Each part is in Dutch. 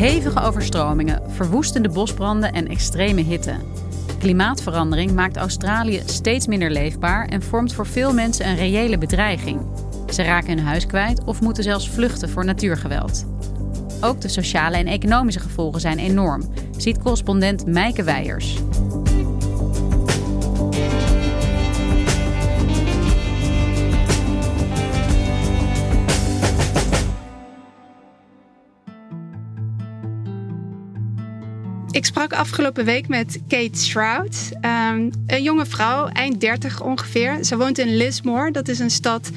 Hevige overstromingen, verwoestende bosbranden en extreme hitte. Klimaatverandering maakt Australië steeds minder leefbaar en vormt voor veel mensen een reële bedreiging. Ze raken hun huis kwijt of moeten zelfs vluchten voor natuurgeweld. Ook de sociale en economische gevolgen zijn enorm, ziet correspondent Meike Weijers. Ik sprak afgelopen week met Kate Shroud, um, een jonge vrouw, eind 30 ongeveer. Ze woont in Lismore, dat is een stad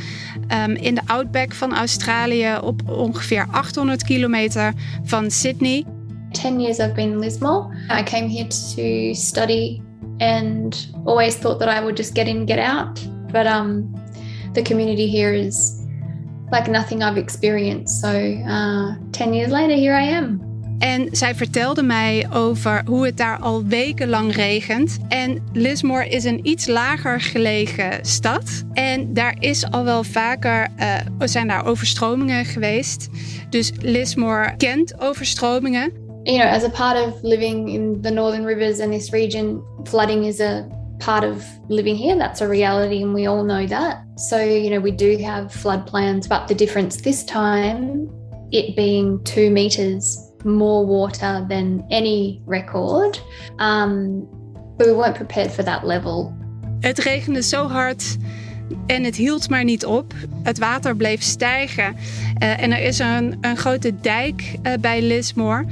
um, in de outback van Australië op ongeveer 800 kilometer van Sydney. 10 years I've been in Lismore. I came here to study and always thought that I would just get in, get out. But um, the community here is like nothing I've experienced. So uh, 10 years later, here I am. En zij vertelde mij over hoe het daar al wekenlang regent. En Lismore is een iets lager gelegen stad. En daar is al wel vaker, uh, zijn daar overstromingen geweest. Dus Lismore kent overstromingen. You know, as a part of living in the Northern Rivers and this region, flooding is a part of living here. That's a reality, and we all know that. So, you know, we do have flood plans, but the difference this time, it being two meters more water than any record. Um, we weren't prepared for that level. Het regende zo hard en het hield maar niet op. Het water bleef stijgen. Uh, en er is een, een grote dijk uh, bij Lismore.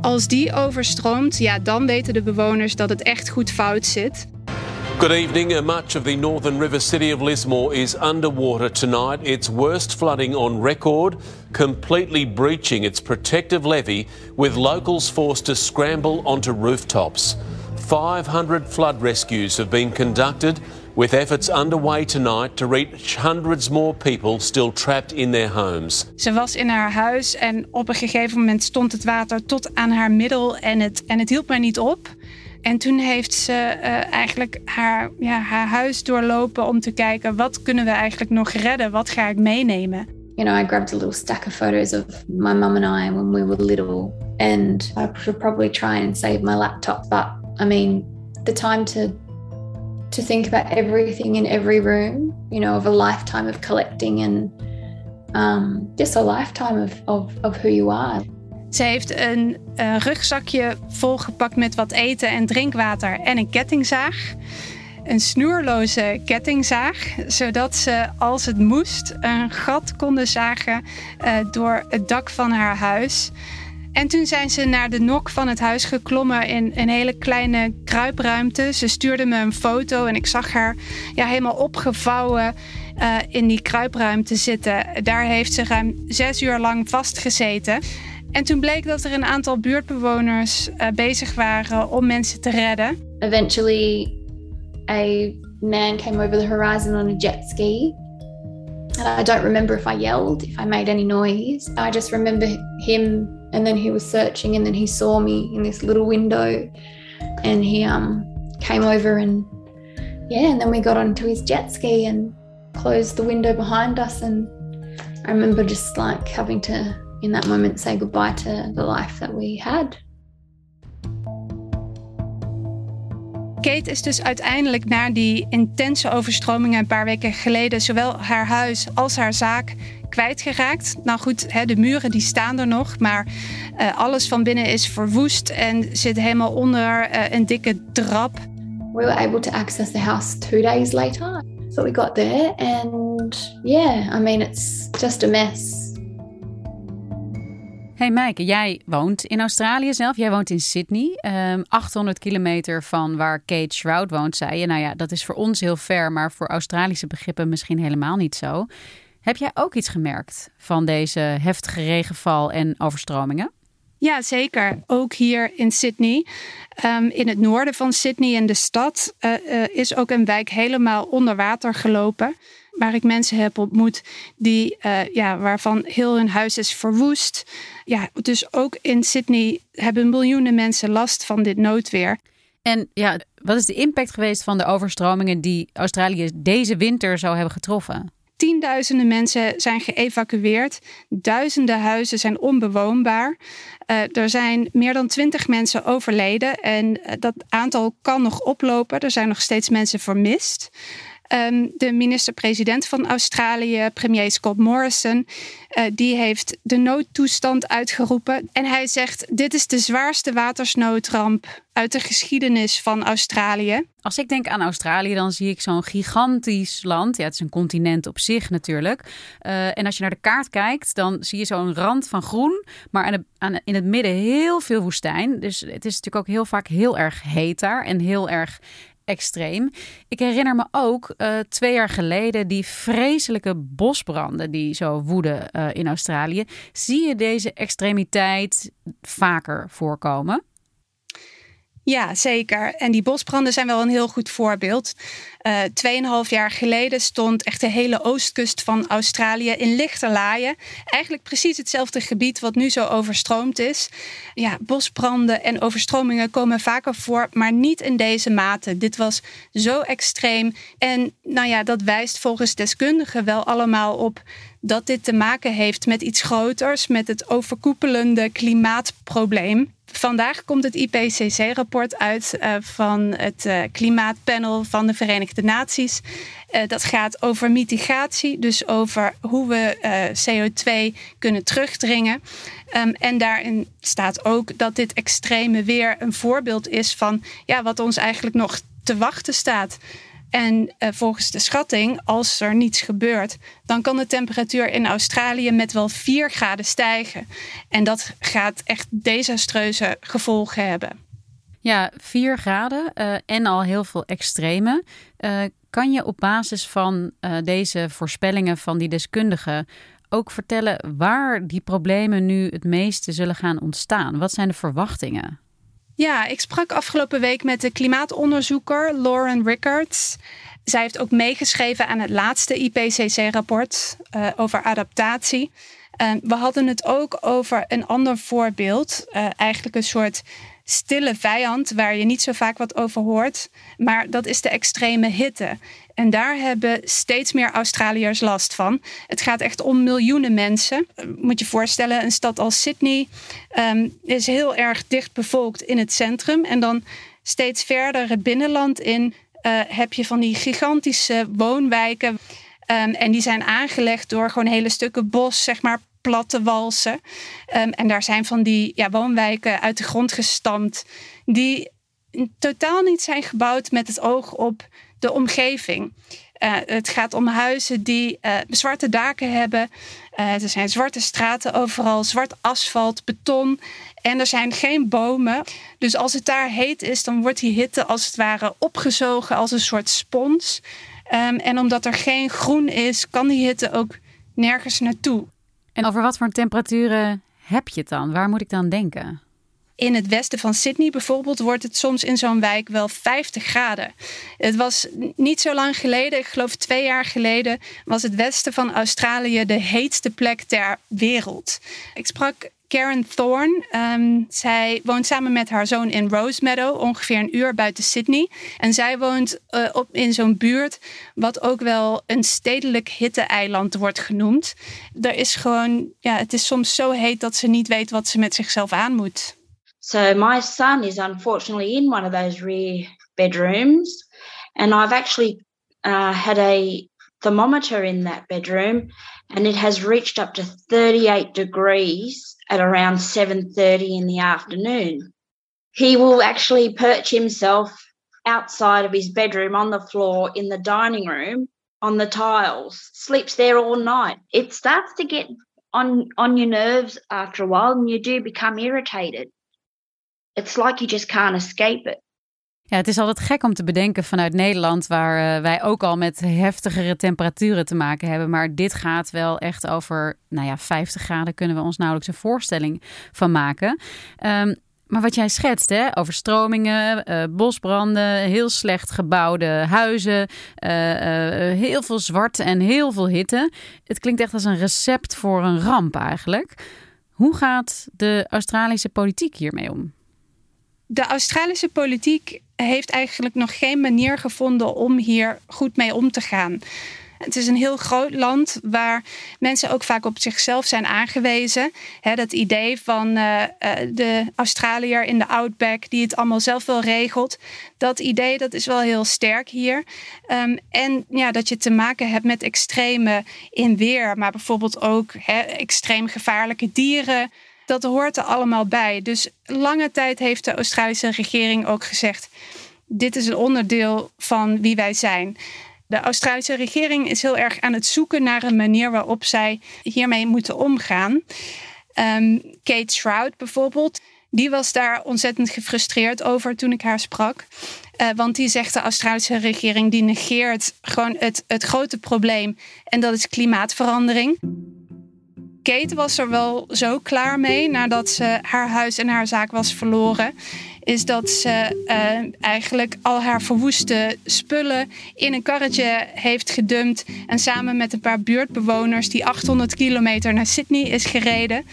Als die overstroomt, ja, dan weten de bewoners dat het echt goed fout zit. Good evening. Much of the northern river city of Lismore is underwater tonight. Its worst flooding on record, completely breaching its protective levee, with locals forced to scramble onto rooftops. 500 flood rescues have been conducted, with efforts underway tonight to reach hundreds more people still trapped in their homes. Ze was in haar huis en op een gegeven moment stond het water tot aan haar middel en het, en het hield maar niet op. En toen heeft ze uh, eigenlijk haar, ja, haar huis doorlopen om te kijken wat kunnen we eigenlijk nog redden? Wat ga ik meenemen? You know, I grabbed a little stack of photos of my mum and I when we were little, and I should probably try and save my laptop. But I mean, the time to to think about everything in every room, you know, of a lifetime of collecting and um, just a lifetime of, of, of who you are. Ze heeft een uh, rugzakje volgepakt met wat eten en drinkwater en een kettingzaag. Een snoerloze kettingzaag, zodat ze als het moest een gat konden zagen uh, door het dak van haar huis. En toen zijn ze naar de nok van het huis geklommen in een hele kleine kruipruimte. Ze stuurde me een foto en ik zag haar ja, helemaal opgevouwen uh, in die kruipruimte zitten. Daar heeft ze ruim zes uur lang vastgezeten. En toen bleek dat er een aantal buurtbewoners uh, bezig waren om mensen te redden. Eventually, a man came over the horizon on a jet ski. And I don't remember if I yelled, if I made any noise. I just remember him, and then he was searching, and then he saw me in this little window, and he um came over and yeah, and then we got onto his jet ski and closed the window behind us, and I remember just like having to in that moment say goodbye to the life that we had. Kate is dus uiteindelijk na die intense overstromingen een paar weken geleden zowel haar huis als haar zaak kwijtgeraakt. Nou goed, hè, de muren die staan er nog, maar uh, alles van binnen is verwoest en zit helemaal onder uh, een dikke trap. We were able to access the house two days later. So we got there and yeah, I mean it's just a mess. Hey Meike, jij woont in Australië zelf. Jij woont in Sydney. 800 ehm, kilometer van waar Kate Shroud woont, zei je. Nou ja, dat is voor ons heel ver, maar voor Australische begrippen misschien helemaal niet zo. Heb jij ook iets gemerkt van deze heftige regenval en overstromingen? Ja, zeker. Ook hier in Sydney. Ehm, in het noorden van Sydney in de stad uh, is ook een wijk helemaal onder water gelopen waar ik mensen heb ontmoet die, uh, ja, waarvan heel hun huis is verwoest. Ja, dus ook in Sydney hebben miljoenen mensen last van dit noodweer. En ja, wat is de impact geweest van de overstromingen die Australië deze winter zou hebben getroffen? Tienduizenden mensen zijn geëvacueerd. Duizenden huizen zijn onbewoonbaar. Uh, er zijn meer dan twintig mensen overleden. En uh, dat aantal kan nog oplopen. Er zijn nog steeds mensen vermist. Um, de minister-president van Australië, premier Scott Morrison, uh, die heeft de noodtoestand uitgeroepen. En hij zegt: Dit is de zwaarste watersnoodramp uit de geschiedenis van Australië. Als ik denk aan Australië, dan zie ik zo'n gigantisch land. Ja, het is een continent op zich natuurlijk. Uh, en als je naar de kaart kijkt, dan zie je zo'n rand van groen, maar aan, in het midden heel veel woestijn. Dus het is natuurlijk ook heel vaak heel erg heet daar en heel erg extreem. Ik herinner me ook uh, twee jaar geleden die vreselijke bosbranden die zo woeden uh, in Australië. Zie je deze extremiteit vaker voorkomen? Ja, zeker. En die bosbranden zijn wel een heel goed voorbeeld. Uh, tweeënhalf jaar geleden stond echt de hele oostkust van Australië in lichterlaaien. Eigenlijk precies hetzelfde gebied wat nu zo overstroomd is. Ja, bosbranden en overstromingen komen vaker voor, maar niet in deze mate. Dit was zo extreem. En nou ja, dat wijst volgens deskundigen wel allemaal op dat dit te maken heeft met iets groters, met het overkoepelende klimaatprobleem. Vandaag komt het IPCC-rapport uit uh, van het uh, klimaatpanel van de Verenigde Naties. Uh, dat gaat over mitigatie, dus over hoe we CO2 kunnen terugdringen. Um, en daarin staat ook dat dit extreme weer een voorbeeld is van ja, wat ons eigenlijk nog te wachten staat. En uh, volgens de schatting, als er niets gebeurt, dan kan de temperatuur in Australië met wel 4 graden stijgen. En dat gaat echt desastreuze gevolgen hebben. Ja, 4 graden uh, en al heel veel extreme. Uh, kan je op basis van deze voorspellingen van die deskundigen ook vertellen waar die problemen nu het meeste zullen gaan ontstaan? Wat zijn de verwachtingen? Ja, ik sprak afgelopen week met de klimaatonderzoeker Lauren Rickards. Zij heeft ook meegeschreven aan het laatste IPCC-rapport eh, over adaptatie. Uh, we hadden het ook over een ander voorbeeld, uh, eigenlijk een soort stille vijand waar je niet zo vaak wat over hoort. Maar dat is de extreme hitte. En daar hebben steeds meer Australiërs last van. Het gaat echt om miljoenen mensen. Moet je voorstellen, een stad als Sydney um, is heel erg dicht bevolkt in het centrum. En dan steeds verder het binnenland in uh, heb je van die gigantische woonwijken. Um, en die zijn aangelegd door gewoon hele stukken bos, zeg maar platte walsen. Um, en daar zijn van die ja, woonwijken uit de grond gestampt. Die totaal niet zijn gebouwd met het oog op de omgeving. Uh, het gaat om huizen die uh, zwarte daken hebben. Uh, er zijn zwarte straten overal, zwart asfalt, beton. En er zijn geen bomen. Dus als het daar heet is, dan wordt die hitte als het ware opgezogen als een soort spons. Um, en omdat er geen groen is, kan die hitte ook nergens naartoe. En over wat voor temperaturen heb je het dan? Waar moet ik dan denken? In het westen van Sydney bijvoorbeeld wordt het soms in zo'n wijk wel 50 graden. Het was niet zo lang geleden, ik geloof twee jaar geleden, was het westen van Australië de heetste plek ter wereld. Ik sprak Karen Thorne. Um, zij woont samen met haar zoon in Rosemeadow, ongeveer een uur buiten Sydney. En zij woont uh, op, in zo'n buurt wat ook wel een stedelijk hitte-eiland wordt genoemd. Er is gewoon, ja, het is soms zo heet dat ze niet weet wat ze met zichzelf aan moet. So my son is unfortunately in one of those rear bedrooms, and I've actually uh, had a thermometer in that bedroom, and it has reached up to 38 degrees at around 7:30 in the afternoon. He will actually perch himself outside of his bedroom on the floor in the dining room on the tiles, sleeps there all night. It starts to get on on your nerves after a while, and you do become irritated. It's like you just can't escape it. Ja, het is altijd gek om te bedenken vanuit Nederland, waar uh, wij ook al met heftigere temperaturen te maken hebben. Maar dit gaat wel echt over, nou ja, 50 graden kunnen we ons nauwelijks een voorstelling van maken. Um, maar wat jij schetst, hè, overstromingen, uh, bosbranden, heel slecht gebouwde huizen, uh, heel veel zwart en heel veel hitte. Het klinkt echt als een recept voor een ramp eigenlijk. Hoe gaat de Australische politiek hiermee om? De Australische politiek heeft eigenlijk nog geen manier gevonden om hier goed mee om te gaan. Het is een heel groot land waar mensen ook vaak op zichzelf zijn aangewezen. dat idee van uh, de Australiër in de outback die het allemaal zelf wel regelt. Dat idee dat is wel heel sterk hier. Um, en ja, dat je te maken hebt met extreme in weer, maar bijvoorbeeld ook extreem gevaarlijke dieren. Dat hoort er allemaal bij. Dus lange tijd heeft de Australische regering ook gezegd: dit is een onderdeel van wie wij zijn. De Australische regering is heel erg aan het zoeken naar een manier waarop zij hiermee moeten omgaan. Um, Kate Shroud bijvoorbeeld, die was daar ontzettend gefrustreerd over toen ik haar sprak. Uh, want die zegt de Australische regering die negeert gewoon het, het grote probleem en dat is klimaatverandering. Kate was er wel zo klaar mee nadat ze haar huis en haar zaak was verloren is dat ze uh, eigenlijk al haar verwoeste spullen in een karretje heeft gedumpt. En samen met een paar buurtbewoners die 800 kilometer naar Sydney is gereden.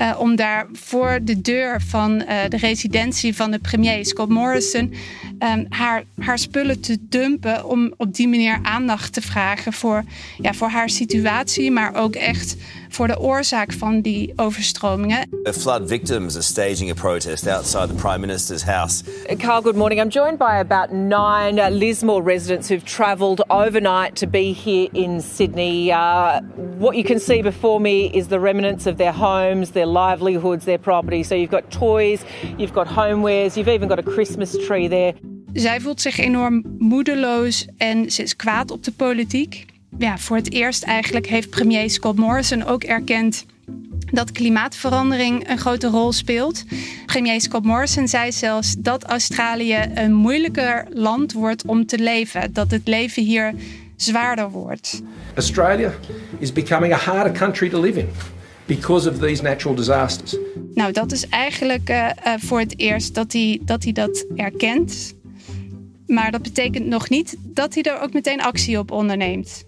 Uh, om daar voor de deur van uh, de residentie van de premier Scott Morrison um, haar, haar spullen te dumpen. Om op die manier aandacht te vragen voor, ja, voor haar situatie, maar ook echt voor de oorzaak van die overstromingen. The flood victims are staging a protest outside the Prime Minister's house. Carl, good morning. I'm joined by about nine Lismore residents who've travelled overnight to be here in Sydney. Uh, what you can see before me is the remnants of their homes, their livelihoods, their property. So you've got toys, you've got homewares, you've even got a Christmas tree there. Zij voelt zich enorm moedeloos en ze is kwaad op de politiek. ja, voor het eerst eigenlijk heeft premier Scott Morrison ook erkend dat klimaatverandering een grote rol speelt. Premier Scott Morrison zei zelfs dat Australië een moeilijker land wordt om te leven, dat het leven hier zwaarder wordt. Australia is becoming a harder country to live in because of these natural disasters. Nou, dat is eigenlijk uh, uh, voor het eerst dat hij dat, hij dat erkent. Maar dat betekent nog niet dat hij er ook meteen actie op onderneemt.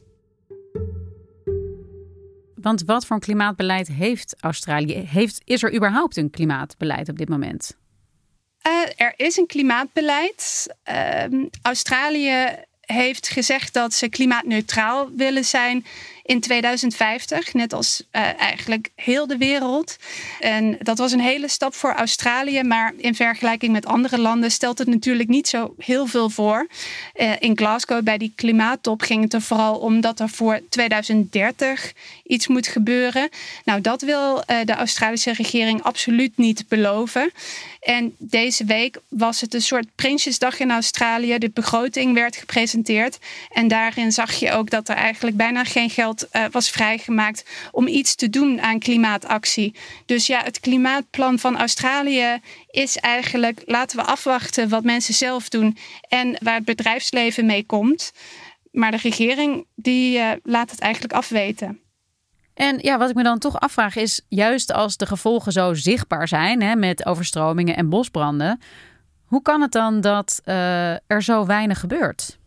Want wat voor een klimaatbeleid heeft Australië? Heeft, is er überhaupt een klimaatbeleid op dit moment? Uh, er is een klimaatbeleid. Uh, Australië heeft gezegd dat ze klimaatneutraal willen zijn in 2050, net als uh, eigenlijk heel de wereld. En dat was een hele stap voor Australië, maar in vergelijking met andere landen stelt het natuurlijk niet zo heel veel voor. Uh, in Glasgow bij die klimaattop ging het er vooral om dat er voor 2030 iets moet gebeuren. Nou, dat wil uh, de Australische regering absoluut niet beloven. En deze week was het een soort Prinsjesdag in Australië. De begroting werd gepresenteerd. En daarin zag je ook dat er eigenlijk bijna geen geld uh, was vrijgemaakt om iets te doen aan klimaatactie. Dus ja, het klimaatplan van Australië is eigenlijk laten we afwachten wat mensen zelf doen en waar het bedrijfsleven mee komt. Maar de regering die uh, laat het eigenlijk afweten. En ja, wat ik me dan toch afvraag is, juist als de gevolgen zo zichtbaar zijn hè, met overstromingen en bosbranden, hoe kan het dan dat uh, er zo weinig gebeurt?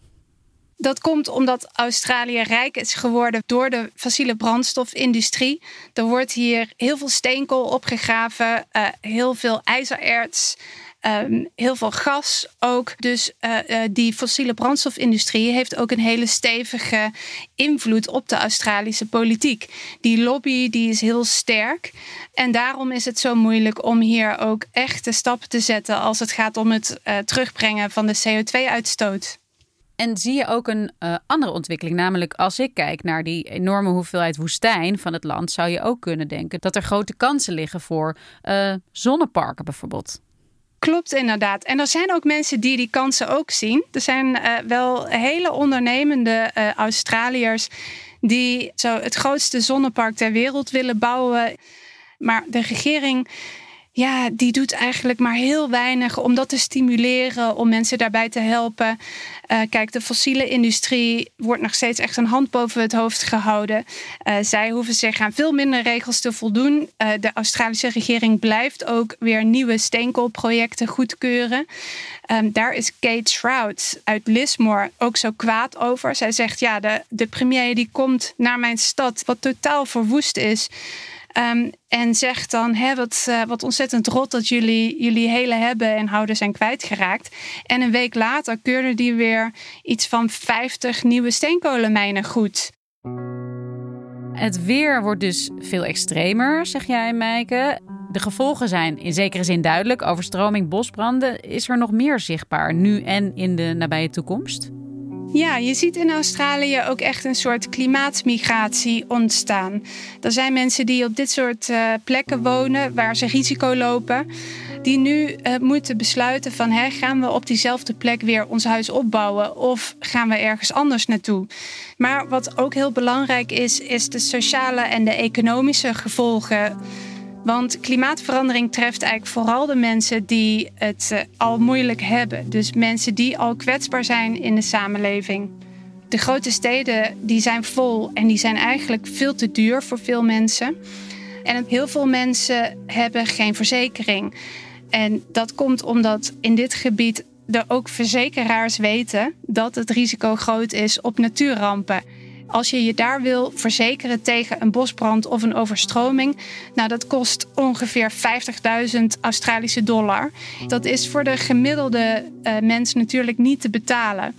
Dat komt omdat Australië rijk is geworden door de fossiele brandstofindustrie. Er wordt hier heel veel steenkool opgegraven, uh, heel veel ijzererts. Um, heel veel gas ook. Dus uh, uh, die fossiele brandstofindustrie heeft ook een hele stevige invloed op de Australische politiek. Die lobby die is heel sterk. En daarom is het zo moeilijk om hier ook echte stappen te zetten als het gaat om het terugbrengen van de CO2-uitstoot. En zie je ook een uh, andere ontwikkeling? Namelijk, als ik kijk naar die enorme hoeveelheid woestijn van het land, zou je ook kunnen denken dat er grote kansen liggen voor uh, zonneparken bijvoorbeeld. Klopt inderdaad. En er zijn ook mensen die die kansen ook zien. Er zijn uh, wel hele ondernemende Australiërs die zo het grootste zonnepark ter wereld willen bouwen. Maar de regering ja, die doet eigenlijk maar heel weinig om dat te stimuleren, om mensen daarbij te helpen. Uh, kijk, de fossiele industrie wordt nog steeds echt een hand boven het hoofd gehouden. Uh, zij hoeven zich aan veel minder regels te voldoen. Uh, de Australische regering blijft ook weer nieuwe steenkoolprojecten goedkeuren. Um, daar is Kate Shroud uit Lismore ook zo kwaad over. Zij zegt: Ja, de, de premier die komt naar mijn stad, wat totaal verwoest is. Um, en zegt dan, hè, wat, uh, wat ontzettend rot dat jullie jullie hele hebben en houden zijn kwijtgeraakt. En een week later keurde die weer iets van 50 nieuwe steenkolenmijnen goed. Het weer wordt dus veel extremer, zeg jij, Meike. De gevolgen zijn in zekere zin duidelijk. Overstroming, bosbranden. Is er nog meer zichtbaar nu en in de nabije toekomst? Ja, je ziet in Australië ook echt een soort klimaatmigratie ontstaan. Er zijn mensen die op dit soort uh, plekken wonen waar ze risico lopen. Die nu uh, moeten besluiten van hè, gaan we op diezelfde plek weer ons huis opbouwen of gaan we ergens anders naartoe. Maar wat ook heel belangrijk is, is de sociale en de economische gevolgen want klimaatverandering treft eigenlijk vooral de mensen die het uh, al moeilijk hebben. Dus mensen die al kwetsbaar zijn in de samenleving. De grote steden die zijn vol en die zijn eigenlijk veel te duur voor veel mensen. En heel veel mensen hebben geen verzekering. En dat komt omdat in dit gebied er ook verzekeraars weten dat het risico groot is op natuurrampen. Als je je daar wil verzekeren tegen een bosbrand of een overstroming, nou dat kost ongeveer 50.000 Australische dollar. Dat is voor de gemiddelde uh, mens natuurlijk niet te betalen.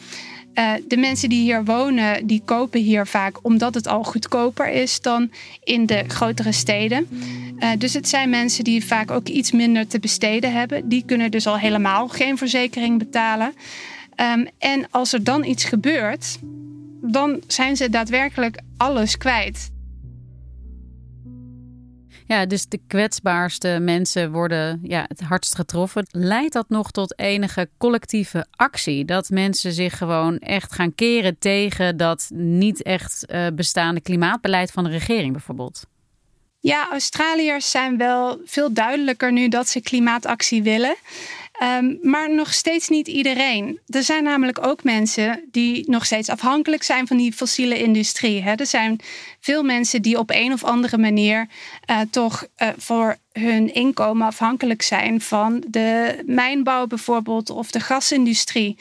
Uh, de mensen die hier wonen, die kopen hier vaak omdat het al goedkoper is dan in de grotere steden. Uh, dus het zijn mensen die vaak ook iets minder te besteden hebben. Die kunnen dus al helemaal geen verzekering betalen. Um, en als er dan iets gebeurt, dan zijn ze daadwerkelijk alles kwijt. Ja, dus de kwetsbaarste mensen worden ja, het hardst getroffen. Leidt dat nog tot enige collectieve actie? Dat mensen zich gewoon echt gaan keren tegen dat niet echt uh, bestaande klimaatbeleid van de regering bijvoorbeeld? Ja, Australiërs zijn wel veel duidelijker nu dat ze klimaatactie willen. Um, maar nog steeds niet iedereen. Er zijn namelijk ook mensen die nog steeds afhankelijk zijn van die fossiele industrie. Hè. Er zijn veel mensen die op een of andere manier uh, toch uh, voor hun inkomen afhankelijk zijn van de mijnbouw bijvoorbeeld of de gasindustrie.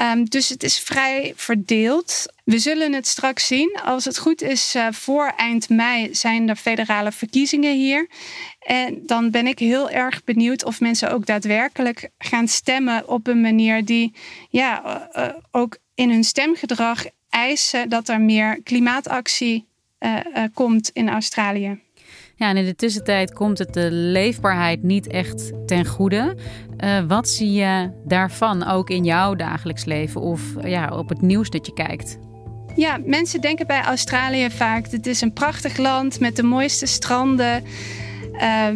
Um, dus het is vrij verdeeld. We zullen het straks zien. Als het goed is, uh, voor eind mei zijn er federale verkiezingen hier. En dan ben ik heel erg benieuwd of mensen ook daadwerkelijk gaan stemmen op een manier die ja, uh, ook in hun stemgedrag eisen dat er meer klimaatactie komt in Australië. Ja, en in de tussentijd komt het de leefbaarheid niet echt ten goede. Uh, wat zie je daarvan ook in jouw dagelijks leven of ja, op het nieuws dat je kijkt? Ja, mensen denken bij Australië vaak: het is een prachtig land met de mooiste stranden. Uh,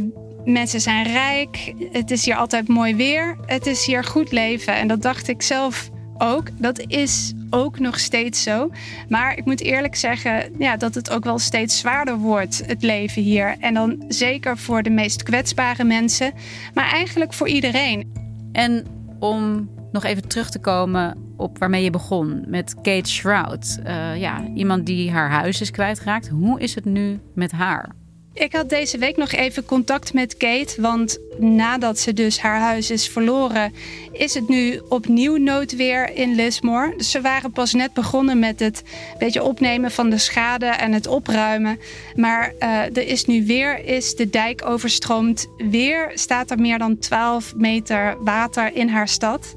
mensen zijn rijk. Het is hier altijd mooi weer. Het is hier goed leven. En dat dacht ik zelf ook. Dat is ook nog steeds zo. Maar ik moet eerlijk zeggen ja, dat het ook wel steeds zwaarder wordt, het leven hier. En dan zeker voor de meest kwetsbare mensen, maar eigenlijk voor iedereen. En om nog even terug te komen op waarmee je begon met Kate Shroud. Uh, ja, iemand die haar huis is kwijtgeraakt. Hoe is het nu met haar? Ik had deze week nog even contact met Kate, want nadat ze dus haar huis is verloren, is het nu opnieuw noodweer in Lismore. Dus ze waren pas net begonnen met het beetje opnemen van de schade en het opruimen. Maar uh, er is nu weer, is de dijk overstroomd. Weer staat er meer dan 12 meter water in haar stad.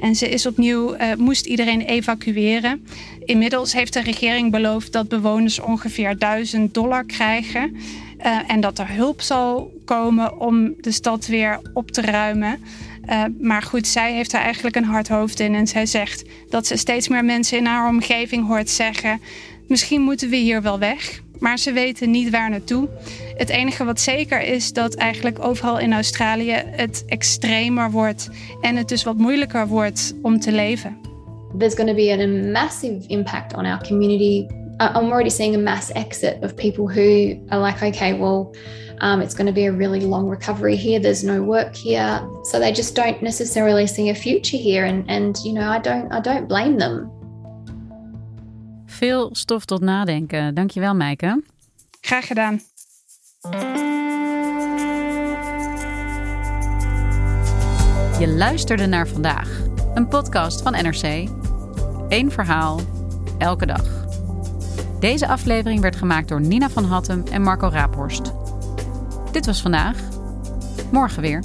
En ze is opnieuw, uh, moest iedereen evacueren. Inmiddels heeft de regering beloofd dat bewoners ongeveer 1000 dollar krijgen. Uh, en dat er hulp zal komen om de stad weer op te ruimen. Uh, maar goed, zij heeft er eigenlijk een hard hoofd in. En zij zegt dat ze steeds meer mensen in haar omgeving hoort zeggen: Misschien moeten we hier wel weg. Maar ze weten niet waar naartoe. Het enige wat zeker is dat eigenlijk overal in Australië het extremer wordt en het dus wat moeilijker wordt om te leven. There's going to be a massive impact on our community I'm already seeing a mass exit of people who are like, okay, well, um, it's going to be a really long recovery here. There's no work here, so they just don't necessarily see a future here. And and you know, I don't I don't blame them. Veel stof tot nadenken. Dankjewel, Meike. Graag gedaan. Je luisterde naar vandaag, een podcast van NRC. Eén verhaal, elke dag. Deze aflevering werd gemaakt door Nina van Hattem en Marco Raaphorst. Dit was vandaag. Morgen weer.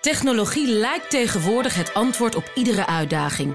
Technologie lijkt tegenwoordig het antwoord op iedere uitdaging.